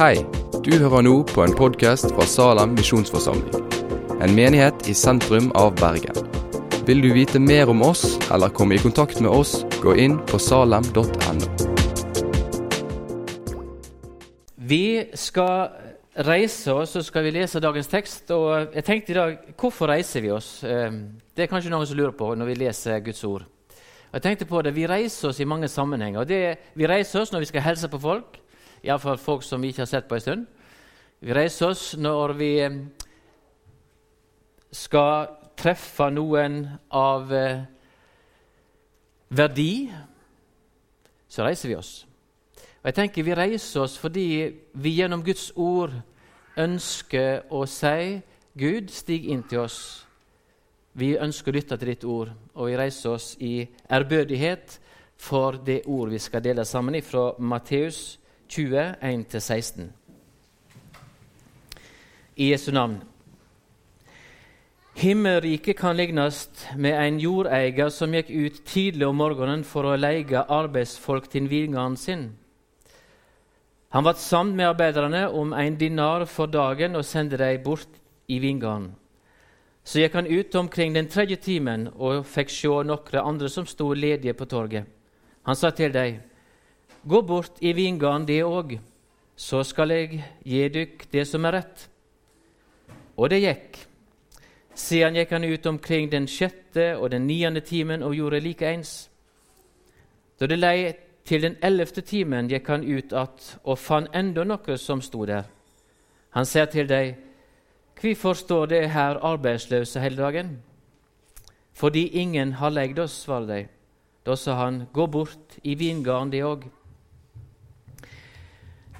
Hei, du hører nå på en podkast fra Salem misjonsforsamling. En menighet i sentrum av Bergen. Vil du vite mer om oss eller komme i kontakt med oss, gå inn på salem.no. Vi skal reise oss, så skal vi lese dagens tekst. Og jeg tenkte i dag hvorfor reiser vi oss? Eh, det er kanskje noen som lurer på når vi leser Guds ord. Jeg tenkte på det, Vi reiser oss i mange sammenhenger. Det, vi reiser oss når vi skal hilse på folk, iallfall folk som vi ikke har sett på en stund. Vi reiser oss når vi eh, skal treffe noen av eh, verdi. Så reiser vi oss. Og jeg tenker Vi reiser oss fordi vi gjennom Guds ord ønsker å si Gud, stig inn til oss. Vi ønsker å lytte til ditt ord, og vi reiser oss i ærbødighet for det ord vi skal dele sammen fra Matteus 20, 1-16. I Jesu navn. Himmelriket kan lignes med en jordeier som gikk ut tidlig om morgenen for å leie arbeidsfolk til vingården sin. Han ble sammen med arbeiderne om en dinar for dagen og sendte dem bort i vingården. Så gikk han ut omkring den tredje timen og fikk se noen andre som sto ledige på torget. Han sa til dem, Gå bort i vingården, det òg, så skal jeg gi dykk det som er rett. Og det gikk. Siden gikk han ut omkring den sjette og den niende timen og gjorde likeens. Da det lei til den ellevte timen, gikk han ut att og fant enda noe som sto der. Han sier til dem, Hvorfor står det her arbeidsløse hele dagen? Fordi ingen har leid oss, svarer de. Da sa han, gå bort i vingården, det òg.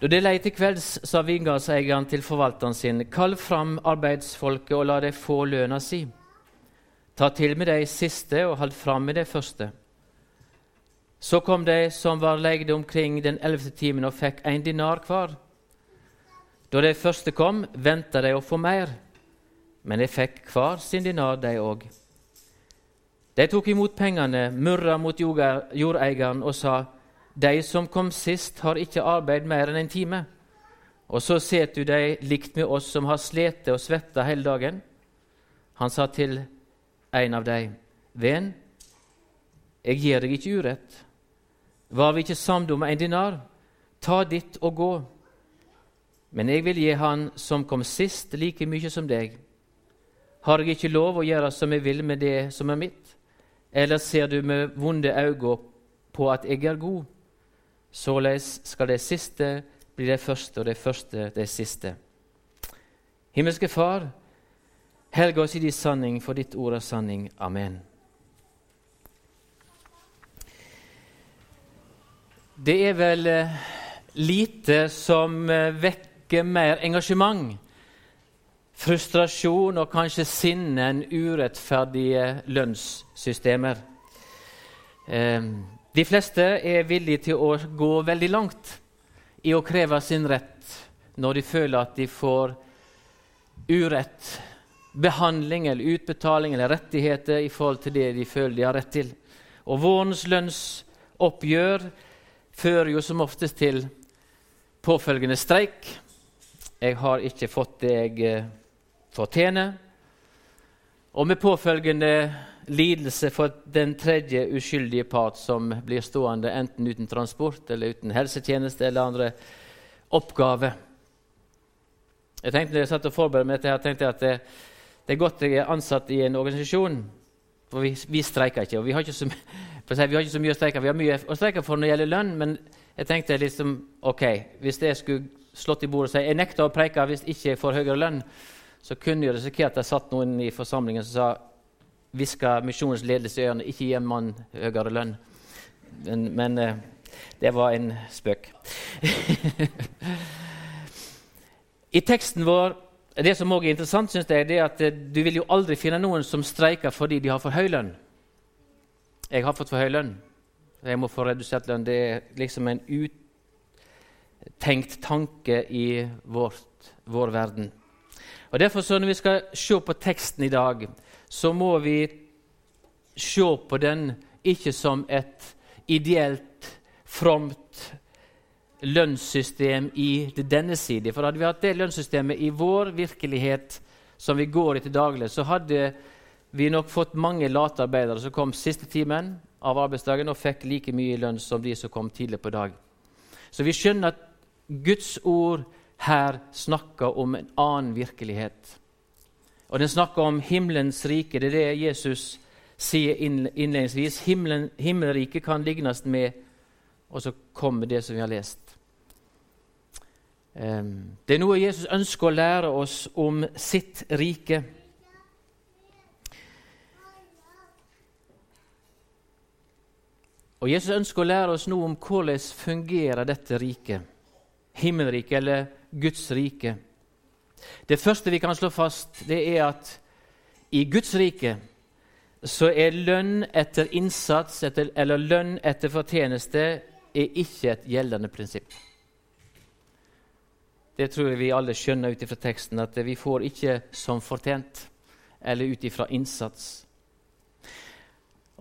Da det lei til kvelds, sa vingardseieren til forvalteren sin, kall fram arbeidsfolket og la dem få lønna si. Ta til med de siste og hold fram med de første. Så kom de som var leide omkring den ellevte timen og fikk en dinar hver. Da de første kom, venta de å få mer, men de fikk hver sin dinar, de òg. De tok imot pengene, murra mot jordeieren og sa:" De som kom sist, har ikke arbeid mer enn en time. Og så set du deg likt med oss som har slete og svetta hele dagen. Han sa til en av dem, Ven, jeg gir deg ikke urett. Var vi ikke samd om en dinar? Ta ditt og gå. Men jeg vil gi han som kom sist, like mye som deg. Har jeg ikke lov å gjøre som jeg vil med det som er mitt? Eller ser du med vonde øyne på at jeg er god? Såleis skal det siste bli det første, og det første det siste. Himmelske Far, helg oss i din sanning, for ditt ord er sanning. Amen. Det er vel eh, lite som eh, vekker mer engasjement, frustrasjon og kanskje sinne enn urettferdige lønnssystemer. Ehm, de fleste er villige til å gå veldig langt i å kreve sin rett når de føler at de får urett, behandling eller utbetaling eller rettigheter i forhold til det de føler de har rett til. Og vårens lønnsoppgjør fører jo som oftest til påfølgende streik 'Jeg har ikke fått det jeg eh, fortjener', og med påfølgende lidelse for den tredje uskyldige part som blir stående enten uten transport eller uten helsetjeneste eller andre oppgaver. Jeg tenkte når jeg satt og forberedte meg til tenkte jeg at det, det, er godt jeg er ansatt i en organisasjon, for vi, vi streiker ikke. og Vi har ikke så, vi har ikke så mye å streike Vi har mye å streike for når det gjelder lønn, men jeg tenkte liksom, ok, hvis jeg skulle slått i bordet og si jeg nekter å preike hvis ikke jeg får høyere lønn, så kunne jeg risikere at det satt noen i forsamlingen som sa hviska misjonens ledelse i ørene ikke gi en mann høyere lønn. Men, men eh, det var en spøk. I teksten vår Det som også er interessant, synes jeg, det er at eh, du vil jo aldri finne noen som streiker fordi de har for høy lønn. Jeg har fått for høy lønn. Jeg må få redusert lønn. Det er liksom en uttenkt tanke i vårt, vår verden. Og Derfor så Når vi skal se på teksten i dag, så må vi se på den ikke som et ideelt, fromt lønnssystem i denne side. For hadde vi hatt det lønnssystemet i vår virkelighet som vi går i til daglig, så hadde vi nok fått mange late arbeidere som kom siste timen av arbeidsdagen og fikk like mye lønn som de som kom tidlig på dag. Så vi skjønner at Guds ord her snakker om en annen virkelighet. Og den snakker om himmelens rike. Det er det Jesus sier innledningsvis. Himmelen, himmelriket kan lignes med Og så kommer det som vi har lest. Det er noe Jesus ønsker å lære oss om sitt rike. Og Jesus ønsker å lære oss noe om hvordan fungerer dette riket, himmelriket eller Guds rike. Det første vi kan slå fast, det er at i Guds rike så er lønn etter innsats etter, eller lønn etter fortjeneste er ikke et gjeldende prinsipp. Det tror jeg vi alle skjønner ut ifra teksten, at vi får ikke som fortjent eller ut ifra innsats.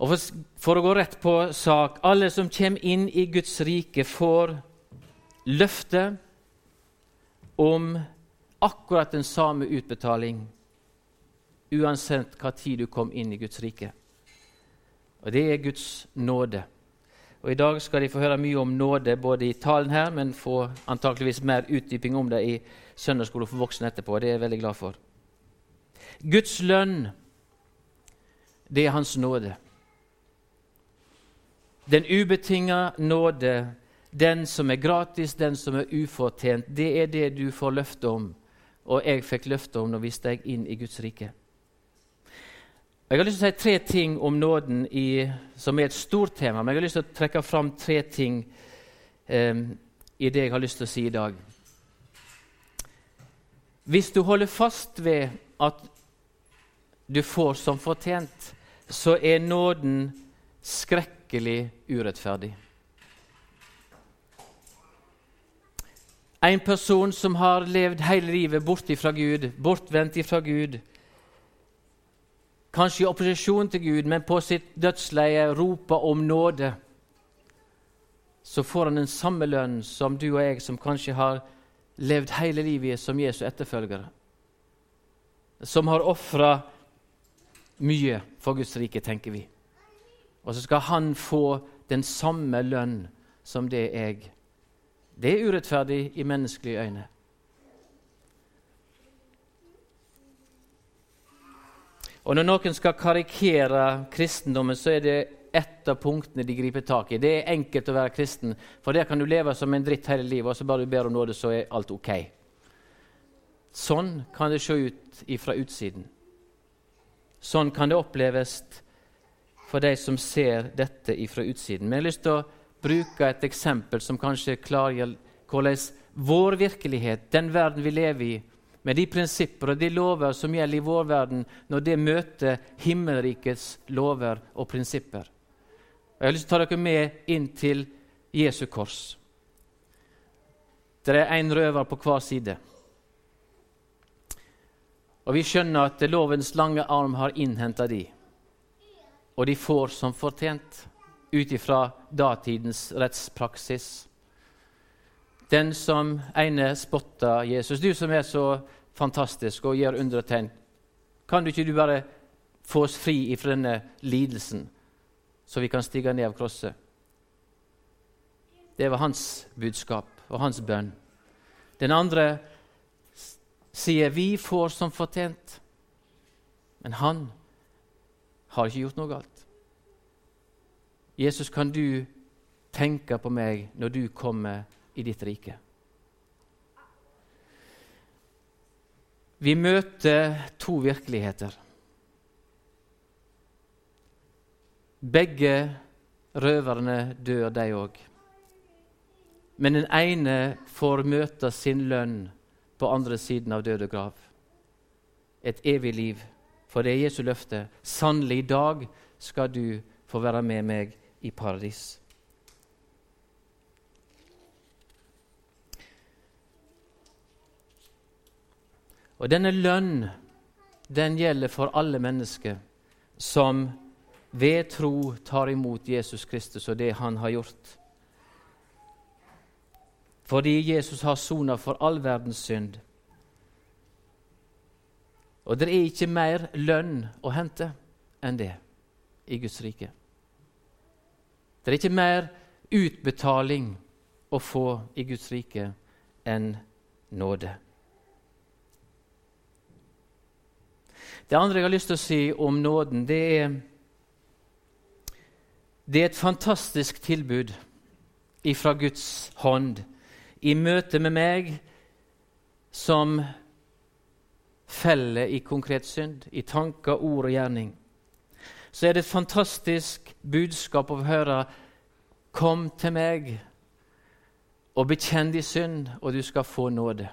Og for, for, å gå rett på sak alle som kommer inn i Guds rike, får løfte om akkurat den samme utbetaling uansett hva tid du kom inn i Guds rike. Og det er Guds nåde. Og I dag skal de få høre mye om nåde både i talen her, men få antakeligvis mer utdyping om det i søndagsskole for voksne etterpå. Det er jeg veldig glad for. Guds lønn, det er Hans nåde. Den ubetinga nåde, den som er gratis, den som er ufortjent, det er det du får løfte om, og jeg fikk løfte om når vi steg inn i Guds rike. Jeg har lyst til å si tre ting om nåden i, som er et stort tema. Men jeg har lyst til å trekke fram tre ting eh, i det jeg har lyst til å si i dag. Hvis du holder fast ved at du får som fortjent, så er nåden skrekkelig urettferdig. En person som har levd hele livet bort fra Gud, bortvendt fra Gud, kanskje i opposisjon til Gud, men på sitt dødsleie roper om nåde, så får han den samme lønn som du og jeg, som kanskje har levd hele livet som Jesu etterfølgere, som har ofra mye for Guds rike, tenker vi. Og så skal han få den samme lønn som det jeg. Det er urettferdig i menneskelige øyne. Og Når noen skal karikere kristendommen, så er det ett av punktene de griper tak i. Det er enkelt å være kristen, for der kan du leve som en dritt hele livet, og så bare du ber om nåde, så er alt ok. Sånn kan det se ut fra utsiden. Sånn kan det oppleves for de som ser dette fra utsiden. Men jeg har lyst til å bruke et eksempel som kanskje klargjør hvordan vår virkelighet, den verden vi lever i, med de prinsipper og de lover som gjelder i vår verden, når det møter himmelrikets lover og prinsipper. Og jeg har lyst til å ta dere med inn til Jesu kors. Det er én røver på hver side. Og Vi skjønner at lovens lange arm har innhenta de og de får som fortjent ut ifra datidens rettspraksis. Den som ene spotta Jesus, du som er så fantastisk og gjør undertegn, kan du ikke du bare få oss fri ifra denne lidelsen, så vi kan stige ned av krosset? Det var hans budskap og hans bønn. Den andre sier vi får som fortjent, men han har ikke gjort noe galt. Jesus, kan du tenke på meg når du kommer i ditt rike? Vi møter to virkeligheter. Begge røverne dør, de òg. Men den ene får møte sin lønn på andre siden av død og grav. Et evig liv. For det er Jesu løfte. Sannelig, i dag skal du få være med meg i paradis. Og denne lønn den gjelder for alle mennesker som ved tro tar imot Jesus Kristus og det han har gjort. fordi Jesus har sona for all verdens synd. Og det er ikke mer lønn å hente enn det i Guds rike. Det er ikke mer utbetaling å få i Guds rike enn nåde. Det andre jeg har lyst til å si om nåden, det er Det er et fantastisk tilbud ifra Guds hånd i møte med meg som feller i konkret synd, i tanker, ord og gjerning. Så er det et fantastisk budskap å høre Kom til meg og bekjenn din synd, og du skal få nåde.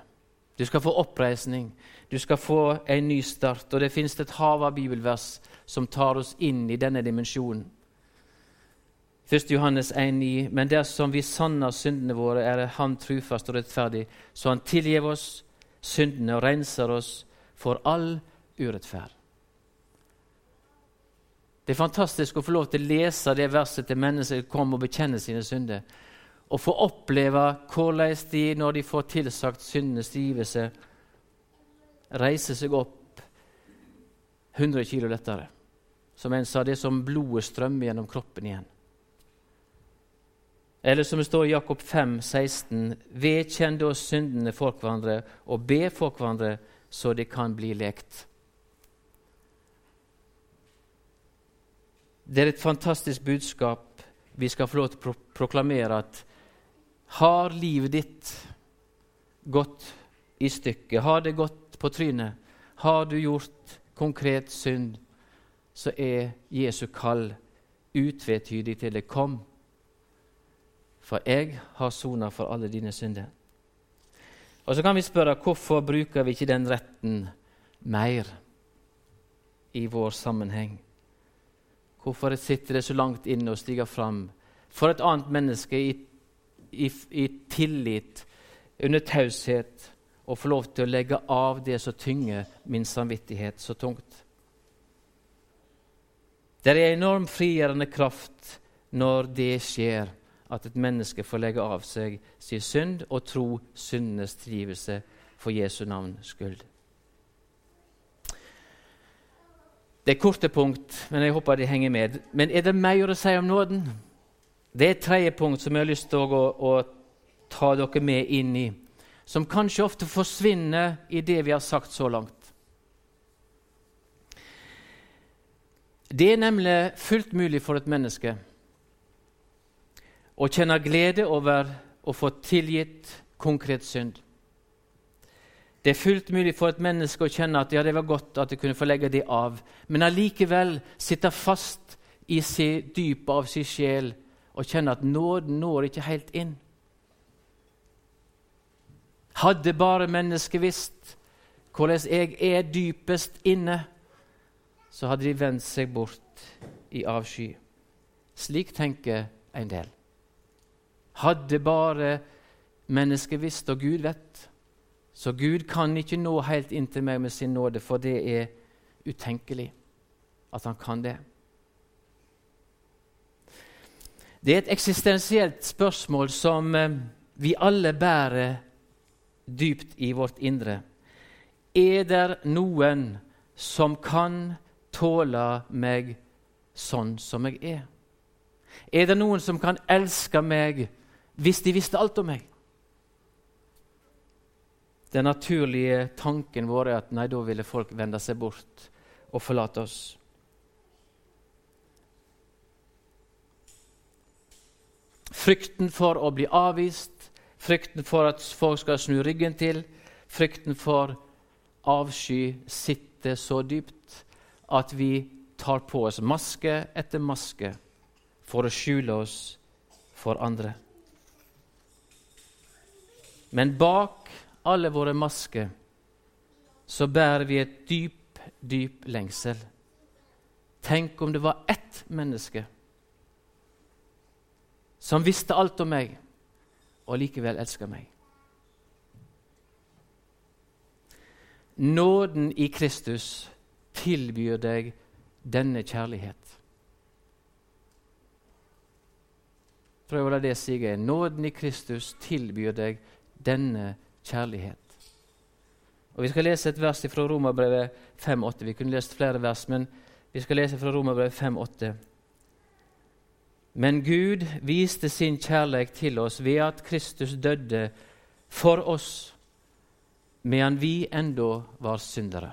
Du skal få oppreisning, du skal få en ny start. Og det finnes et hav av bibelvers som tar oss inn i denne dimensjonen. 1. Johannes 1,9.: Men dersom vi sanner syndene våre, er Han trufast og rettferdig, så Han tilgir oss syndene og renser oss for all urettferd. Det er fantastisk å få lov til å lese det verset til mennesker som kommer og bekjenner sine synder og få oppleve hvordan de, når de får tilsagt syndenes tilgivelse, reiser seg opp 100 kilo lettere. Som en sa, det er som blodet strømmer gjennom kroppen igjen. Eller som det står i Jakob 5, 16, vedkjenn da syndene for hverandre og be for hverandre, så de kan bli lekt. Det er et fantastisk budskap vi skal få lov til å proklamere at har livet ditt gått i stykker? Har det gått på trynet? Har du gjort konkret synd? Så er Jesu kall utvetydig til det. Kom, for jeg har sona for alle dine synder. Og Så kan vi spørre hvorfor bruker vi ikke den retten mer i vår sammenheng? Hvorfor sitter det så langt inne og stiger fram for et annet menneske i i, i tillit, under taushet, og få lov til å legge av det som tynger min samvittighet så tungt. Det er en enorm frigjørende kraft når det skjer, at et menneske får legge av seg sin synd og tro syndenes trivelse for Jesu navns skyld. Det er korte punkt, men jeg håper de henger med. Men er det mer å si om nåden? Det er et tredje punkt som jeg har lyst til å, å, ta dere med inn i, som kanskje ofte forsvinner i det vi har sagt så langt. Det er nemlig fullt mulig for et menneske å kjenne glede over å få tilgitt konkret synd. Det er fullt mulig for et menneske å kjenne at ja, det var godt at jeg kunne få legge det av, men allikevel sitte fast i dypet av sin sjel og kjenner at nåden når ikke helt inn. Hadde bare mennesket visst hvordan jeg er dypest inne, så hadde de vendt seg bort i avsky. Slik tenker en del. Hadde bare mennesket visst, og Gud vet, så Gud kan ikke nå helt inn til meg med sin nåde, for det er utenkelig at han kan det. Det er et eksistensielt spørsmål som eh, vi alle bærer dypt i vårt indre. Er det noen som kan tåle meg sånn som jeg er? Er det noen som kan elske meg hvis de visste alt om meg? Den naturlige tanken vår er at nei, da ville folk vende seg bort og forlate oss. Frykten for å bli avvist, frykten for at folk skal snu ryggen til, frykten for avsky sitter så dypt at vi tar på oss maske etter maske for å skjule oss for andre. Men bak alle våre masker så bærer vi et dyp, dyp lengsel. Tenk om det var ett menneske som visste alt om meg, og likevel elsker meg. Nåden i Kristus tilbyr deg denne kjærlighet. prøv å la det sige. Nåden i Kristus tilbyr deg denne kjærlighet. Og Vi skal lese et vers fra Romerbrevet 5,8. Vi kunne lest flere vers, men vi skal lese fra Romerbrevet 5,8. Men Gud viste sin kjærlighet til oss ved at Kristus døde for oss medan vi enda var syndere.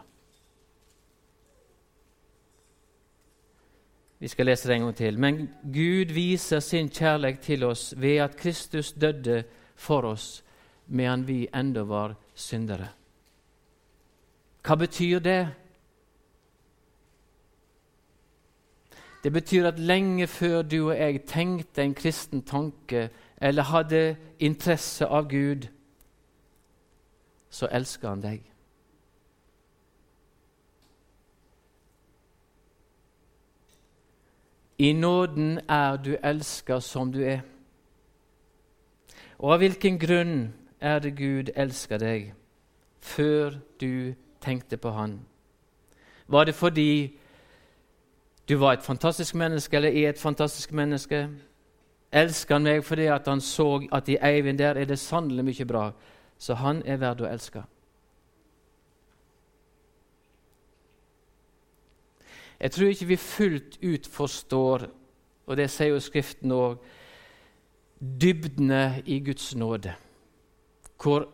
Vi skal lese det en gang til. Men Gud viser sin kjærlighet til oss ved at Kristus døde for oss medan vi enda var syndere. Hva betyr det? Det betyr at lenge før du og jeg tenkte en kristen tanke eller hadde interesse av Gud, så elsker han deg. I nåden er du elska som du er. Og av hvilken grunn er det Gud elsker deg før du tenkte på Han? Var det fordi du var et fantastisk menneske, eller er et fantastisk menneske? Elsker han meg fordi han så at i Eivind der er det sannelig mye bra, så han er verd å elske? Jeg tror ikke vi fullt ut forstår, og det sier jo Skriften òg, dybdene i Guds nåde. Hvor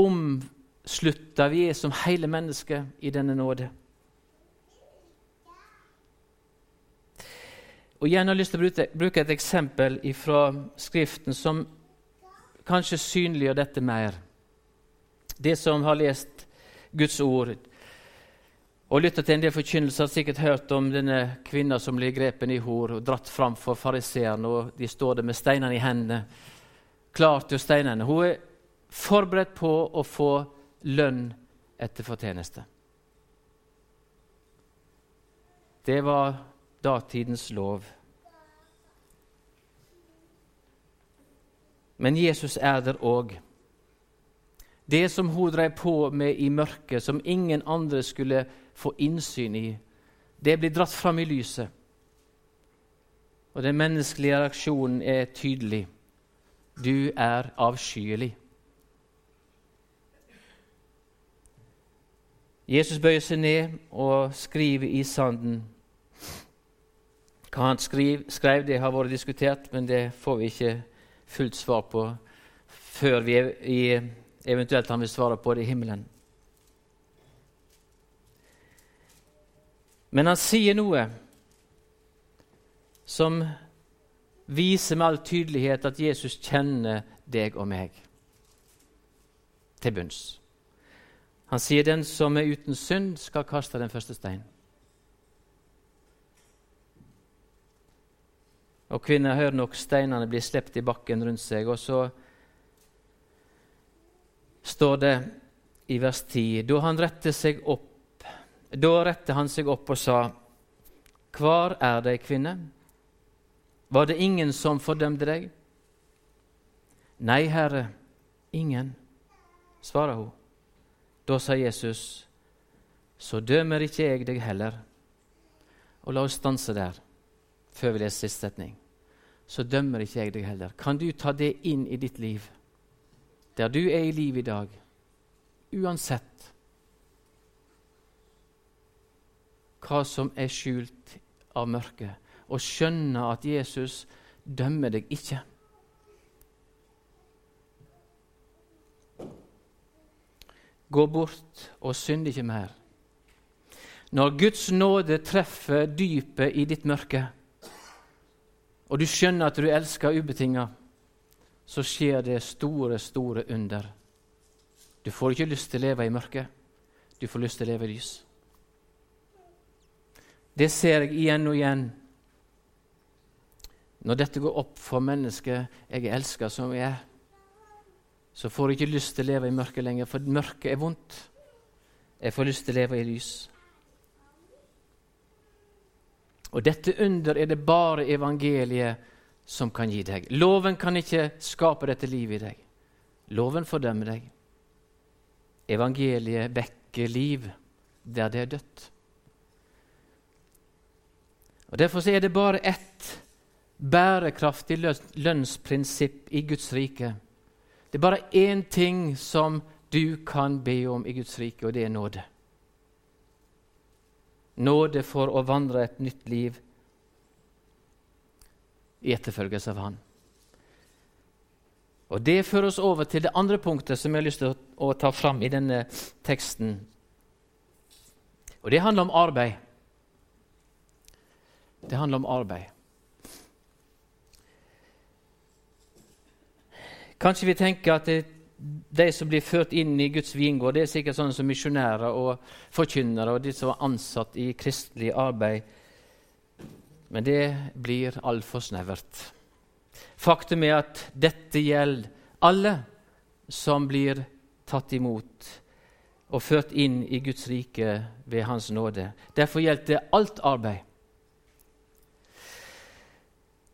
omslutta vi er som hele mennesket i denne nåde. Og igjen har jeg lyst til å bruke et eksempel fra Skriften som kanskje synliggjør dette mer. Det som har lest Guds ord og lytta til en del forkynnelser, har sikkert hørt om denne kvinna som blir grepen i hor og dratt fram for fariseerne, og de står der med steinene i hendene, klar til steinene. Hun er forberedt på å få lønn etter fortjeneste. Det var datidens lov. Men Jesus er der òg. Det som hun drev på med i mørket, som ingen andre skulle få innsyn i, det blir dratt fram i lyset. Og den menneskelige reaksjonen er tydelig. Du er avskyelig. Jesus bøyer seg ned og skriver i sanden. Hva han skrev, skrev, det har vært diskutert, men det får vi ikke fullt svar på før vi eventuelt han vil svare på det i himmelen. Men han sier noe som viser med all tydelighet at Jesus kjenner deg og meg til bunns. Han sier 'den som er uten synd, skal kaste den første steinen. Og kvinner hører nok steinene bli sluppet i bakken rundt seg. Og så står det i vers 10 Da han rettet seg opp, da rette han seg opp og sa, Hvor er de, kvinne? Var det ingen som fordømte deg? Nei, Herre, ingen, svarer hun. Da sa Jesus, Så dømmer ikke jeg deg heller. Og la oss stanse der før vi leser siste setning så dømmer ikke jeg deg heller. Kan du ta det inn i ditt liv, der du er i livet i dag, uansett hva som er skjult av mørket, og skjønne at Jesus dømmer deg ikke? Gå bort og synd ikke mer. Når Guds nåde treffer dypet i ditt mørke, og du skjønner at du elsker ubetinga, så skjer det store, store under. Du får ikke lyst til å leve i mørket, du får lyst til å leve i lys. Det ser jeg igjen og igjen. Når dette går opp for mennesket jeg elsker som jeg er, så får jeg ikke lyst til å leve i mørket lenger, for mørket er vondt. Jeg får lyst til å leve i lys. Og dette under er det bare evangeliet som kan gi deg. Loven kan ikke skape dette livet i deg. Loven fordømmer deg. Evangeliet vekker liv der det er dødt. Og Derfor er det bare ett bærekraftig lønnsprinsipp i Guds rike. Det er bare én ting som du kan be om i Guds rike, og det er nåde. Nåde for å vandre et nytt liv i etterfølgelse av Han. Og Det fører oss over til det andre punktet som jeg har lyst til å, ta fram i denne teksten. Og det handler om arbeid. Det handler om arbeid. Kanskje vi tenker at de som blir ført inn i Guds vingård, det er sikkert sånne som misjonærer og forkynnere og de som er ansatt i kristelig arbeid. Men det blir altfor snevert. Faktum er at dette gjelder alle som blir tatt imot og ført inn i Guds rike ved Hans nåde. Derfor gjelder det alt arbeid.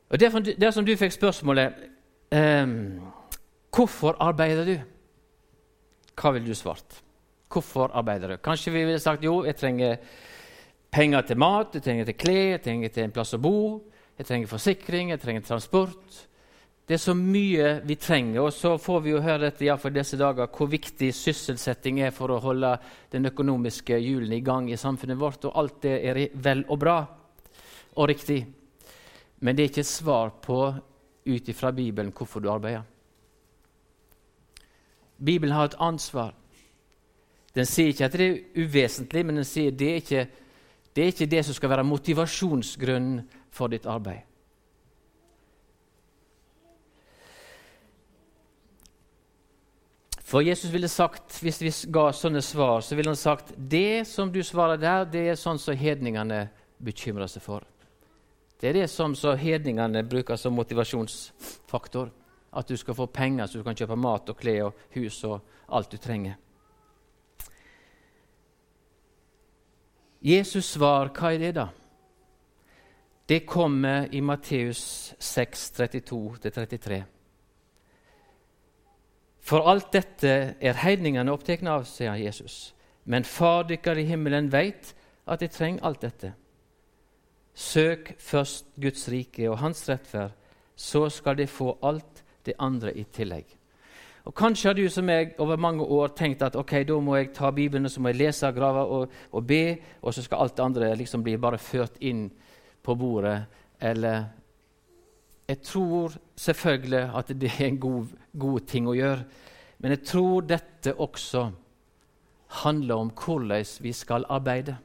Og Dersom der du fikk spørsmålet um, Hvorfor arbeider du? Hva ville du svart? Hvorfor arbeider du? Kanskje vi ville sagt jo, jeg trenger penger til mat, jeg trenger til klær, jeg trenger til en plass å bo, jeg trenger forsikring, jeg trenger transport. Det er så mye vi trenger, og så får vi jo høre dette for disse dager, hvor viktig sysselsetting er for å holde den økonomiske hjulene i gang i samfunnet vårt. Og alt det er vel og bra og riktig. Men det er ikke svar på ut ifra Bibelen hvorfor du arbeider. Bibelen har et ansvar. Den sier ikke at det er uvesentlig, men den sier at det er ikke det er ikke det som skal være motivasjonsgrunnen for ditt arbeid. For Jesus ville sagt, Hvis vi ga sånne svar, så ville han sagt det som du svarer der, det er sånn som hedningene bekymrer seg for. Det er det som hedningene bruker som motivasjonsfaktor. At du skal få penger så du kan kjøpe mat og klær og hus og alt du trenger. Jesus svar, hva er det, da? Det kommer i Matteus 6, 32-33. For alt dette er heidningene opptatt av, sier Jesus. Men Far dykker i himmelen veit at de trenger alt dette. Søk først Guds rike og Hans rettferd, så skal de få alt det andre i tillegg. Og Kanskje har du som meg over mange år tenkt at ok, da må jeg ta Bibelen og så må jeg lese, grave og, og be, og så skal alt det andre liksom bli bare ført inn på bordet. Eller Jeg tror selvfølgelig at det er en god, god ting å gjøre, men jeg tror dette også handler om hvordan vi skal arbeide.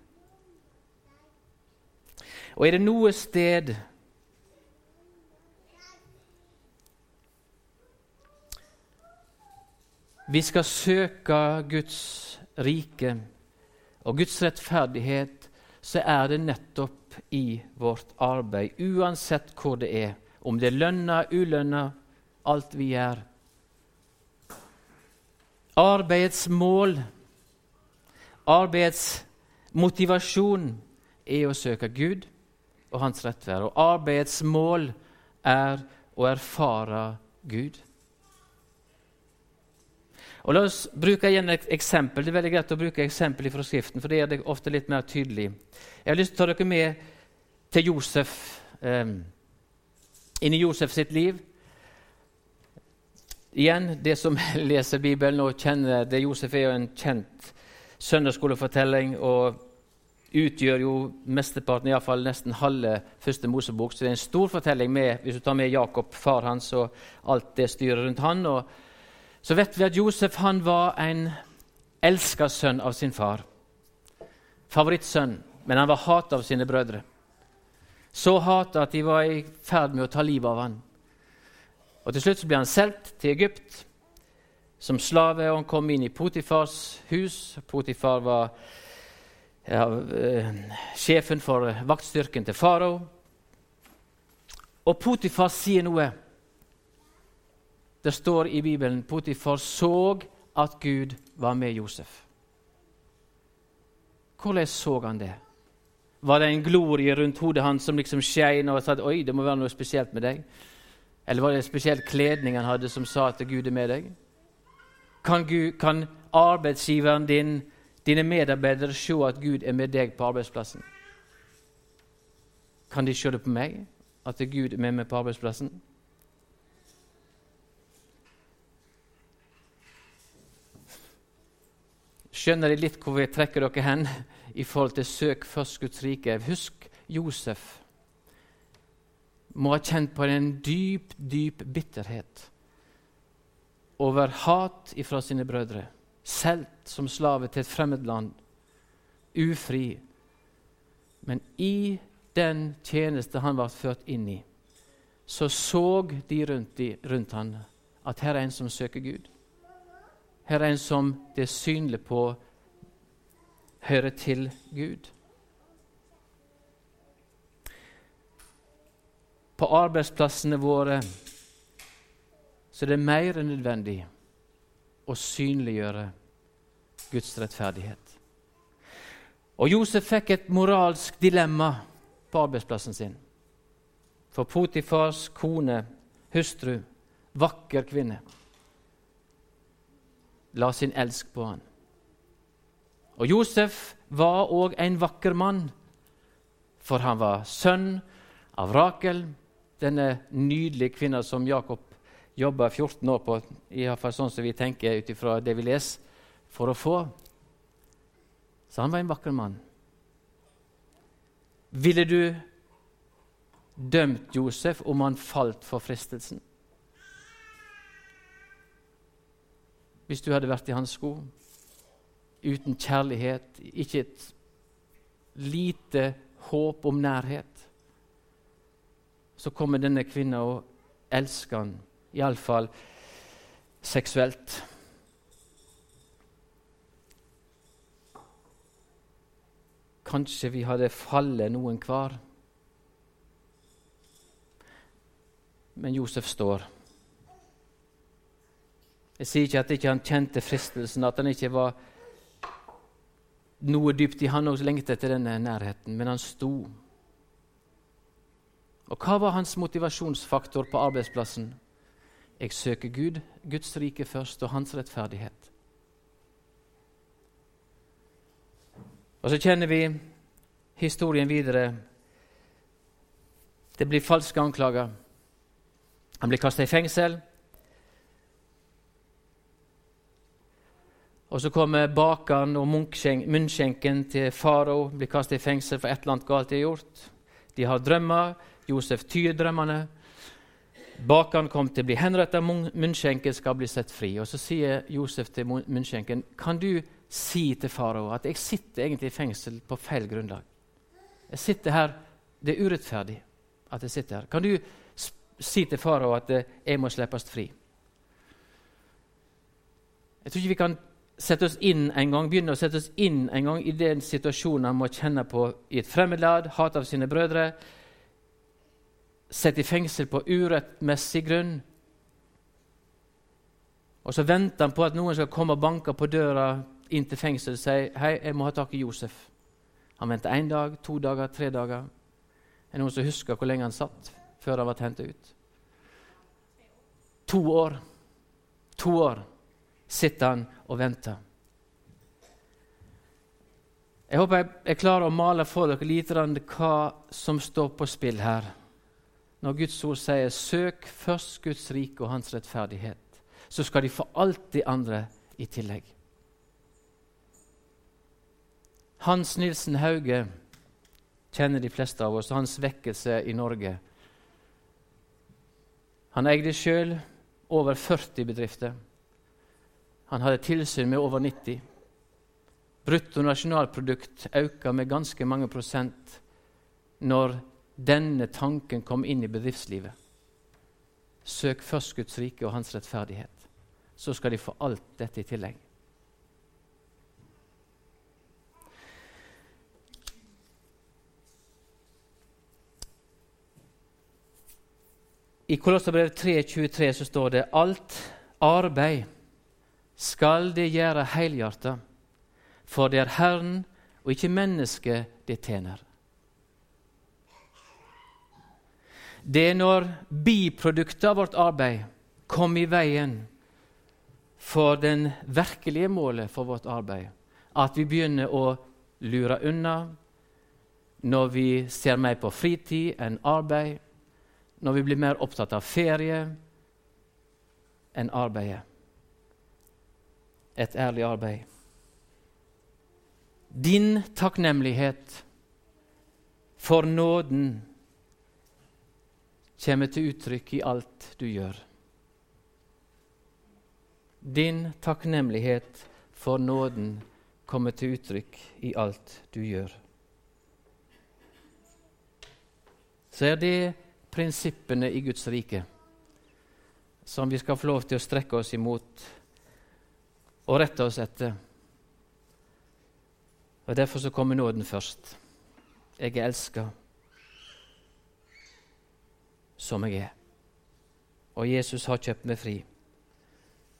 Og er det noe sted Vi skal søke Guds rike og Guds rettferdighet, så er det nettopp i vårt arbeid, uansett hvor det er. Om det er lønna, ulønna, alt vi gjør. Arbeidets mål, arbeidets motivasjon, er å søke Gud og Hans rettverd. Og arbeidets mål er å erfare Gud. Og La oss bruke igjen et eksempel. Det er veldig greit å bruke eksempel fra Skriften, for det er det ofte litt mer tydelig. Jeg har lyst til å ta dere med til Josef, eh, inn i Josef sitt liv. Igjen, det som leser Bibelen og kjenner det Josef er jo en kjent søndagsskolefortelling og utgjør jo mesteparten, iallfall nesten halve første Mosebok. Så det er en stor fortelling med, hvis du tar med Jakob, far hans, og alt det styret rundt han. og så vet vi at Josef han var en elska sønn av sin far. Favorittsønn, men han var hata av sine brødre. Så hata at de var i ferd med å ta livet av han. Og Til slutt så ble han solgt til Egypt som slave, og han kom inn i Potifars hus. Potifar var ja, eh, sjefen for vaktstyrken til farao. Og Potifar sier noe det står i Bibelen Potifar så at Gud var med Josef. Hvordan så han det? Var det en glorie rundt hodet hans som liksom skein og sa at oi, det må være noe spesielt med deg? Eller var det en spesiell kledning han hadde som sa at Gud er med deg? Kan, Gud, kan arbeidsgiveren din, dine medarbeidere, se at Gud er med deg på arbeidsplassen? Kan de se det på meg? at Gud er med meg på arbeidsplassen? Skjønner dere litt hvor vi trekker dere hen i forhold til søk først Guds rike? Husk Josef må ha kjent på en dyp, dyp bitterhet over hat ifra sine brødre. Solgt som slave til et fremmed land, ufri. Men i den tjeneste han ble ført inn i, så så de rundt, de, rundt han at her er en som søker Gud. Her er en som det er synlig på hører til Gud. På arbeidsplassene våre så det er mer enn nødvendig å synliggjøre Guds rettferdighet. Og Josef fikk et moralsk dilemma på arbeidsplassen sin. For Potifars kone, hustru, vakker kvinne, la sin elsk på han. Og Josef var òg en vakker mann, for han var sønn av Rakel, denne nydelige kvinna som Jakob jobba 14 år på, i fall sånn som vi tenker ut ifra det vi leser, for å få. Så han var en vakker mann. Ville du dømt Josef om han falt for fristelsen? Hvis du hadde vært i hans sko, uten kjærlighet, ikke et lite håp om nærhet, så kommer denne kvinna og elsker han Iallfall seksuelt. Kanskje vi hadde fallet noen hver. Men Josef står. Jeg sier ikke at ikke han kjente fristelsen, at han ikke var noe dypt i han også lengtet etter denne nærheten, men han sto. Og hva var hans motivasjonsfaktor på arbeidsplassen? Jeg søker Gud, Guds rike først, og hans rettferdighet. Og så kjenner vi historien videre. Det blir falske anklager. Han blir kastet i fengsel. Og så kommer bakeren og munnskjenken til farao, blir kastet i fengsel for et eller annet galt de har gjort. De har drømmer. Josef tyr drømmene. Bakeren kom til å bli henrettet, munnskjenken skal bli sett fri. Og Så sier Josef til munnskjenken, kan du si til farao at jeg sitter egentlig i fengsel på feil grunnlag? Jeg sitter her, Det er urettferdig at jeg sitter her. Kan du si til farao at eh, jeg må slippes fri? Jeg tror ikke vi kan sette oss inn en gang, begynne å sette oss inn en gang i den situasjonen han må kjenne på i et fremmedlad, hat av sine brødre, satt i fengsel på urettmessig grunn. Og så venter han på at noen skal komme og banke på døra inn til fengselet og si hei, jeg må ha tak i Josef. Han venter én dag, to dager, tre dager. Er det noen som husker hvor lenge han satt før han ble hentet ut? To år. To år sitter han og venter. Jeg håper jeg klarer å male for dere litt hva som står på spill her når Guds ord sier 'søk først Guds rike og hans rettferdighet', så skal de få alt de andre i tillegg. Hans Nilsen Hauge kjenner de fleste av oss, og hans vekkelse i Norge. Han eide sjøl over 40 bedrifter. Han hadde tilsyn med over 90. Brutto nasjonalprodukt økte med ganske mange prosent når denne tanken kom inn i bedriftslivet. Søk først Guds rike og hans rettferdighet. Så skal de få alt dette i tillegg. I Kolosserbrevet 3,23 så står det alt arbeid skal det gjøre helhjertet, for det er Herren og ikke mennesket det tjener. Det er når biproduktet av vårt arbeid kommer i veien for den virkelige målet for vårt arbeid, at vi begynner å lure unna når vi ser mer på fritid enn arbeid, når vi blir mer opptatt av ferie enn arbeidet. Et ærlig arbeid. Din takknemlighet for nåden kommer til uttrykk i alt du gjør. Din takknemlighet for nåden kommer til uttrykk i alt du gjør. Så er det prinsippene i Guds rike som vi skal få lov til å strekke oss imot og rette oss etter. Og Derfor så kommer nåden først. Jeg er elska som jeg er. Og Jesus har kjøpt meg fri.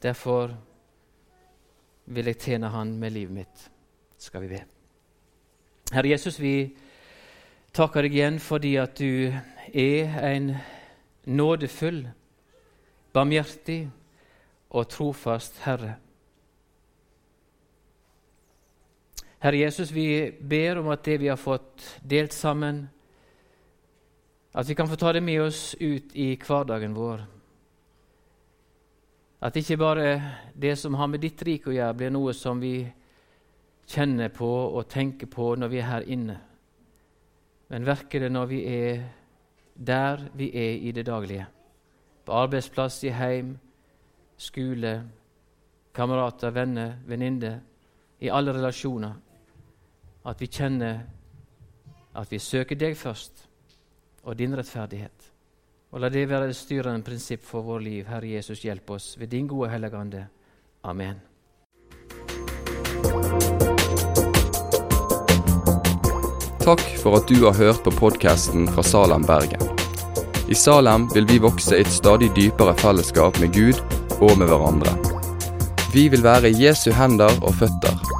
Derfor vil jeg tjene Han med livet mitt, skal vi be. Herre Jesus, vi takker deg igjen fordi at du er en nådefull, barmhjertig og trofast Herre. Herre Jesus, vi ber om at det vi har fått delt sammen, at vi kan få ta det med oss ut i hverdagen vår. At ikke bare det som har med ditt rike å gjøre, blir noe som vi kjenner på og tenker på når vi er her inne, men virker det når vi er der vi er i det daglige. På arbeidsplass, i heim, skole, kamerater, venner, venninner. I alle relasjoner at vi kjenner at vi søker deg først, og din rettferdighet. Og la det være det styrende prinsipp for vår liv. Herre Jesus, hjelp oss ved din gode Hellige Amen. Takk for at du har hørt på podkasten fra Salem, Bergen. I Salem vil vi vokse i et stadig dypere fellesskap med Gud og med hverandre. Vi vil være Jesu hender og føtter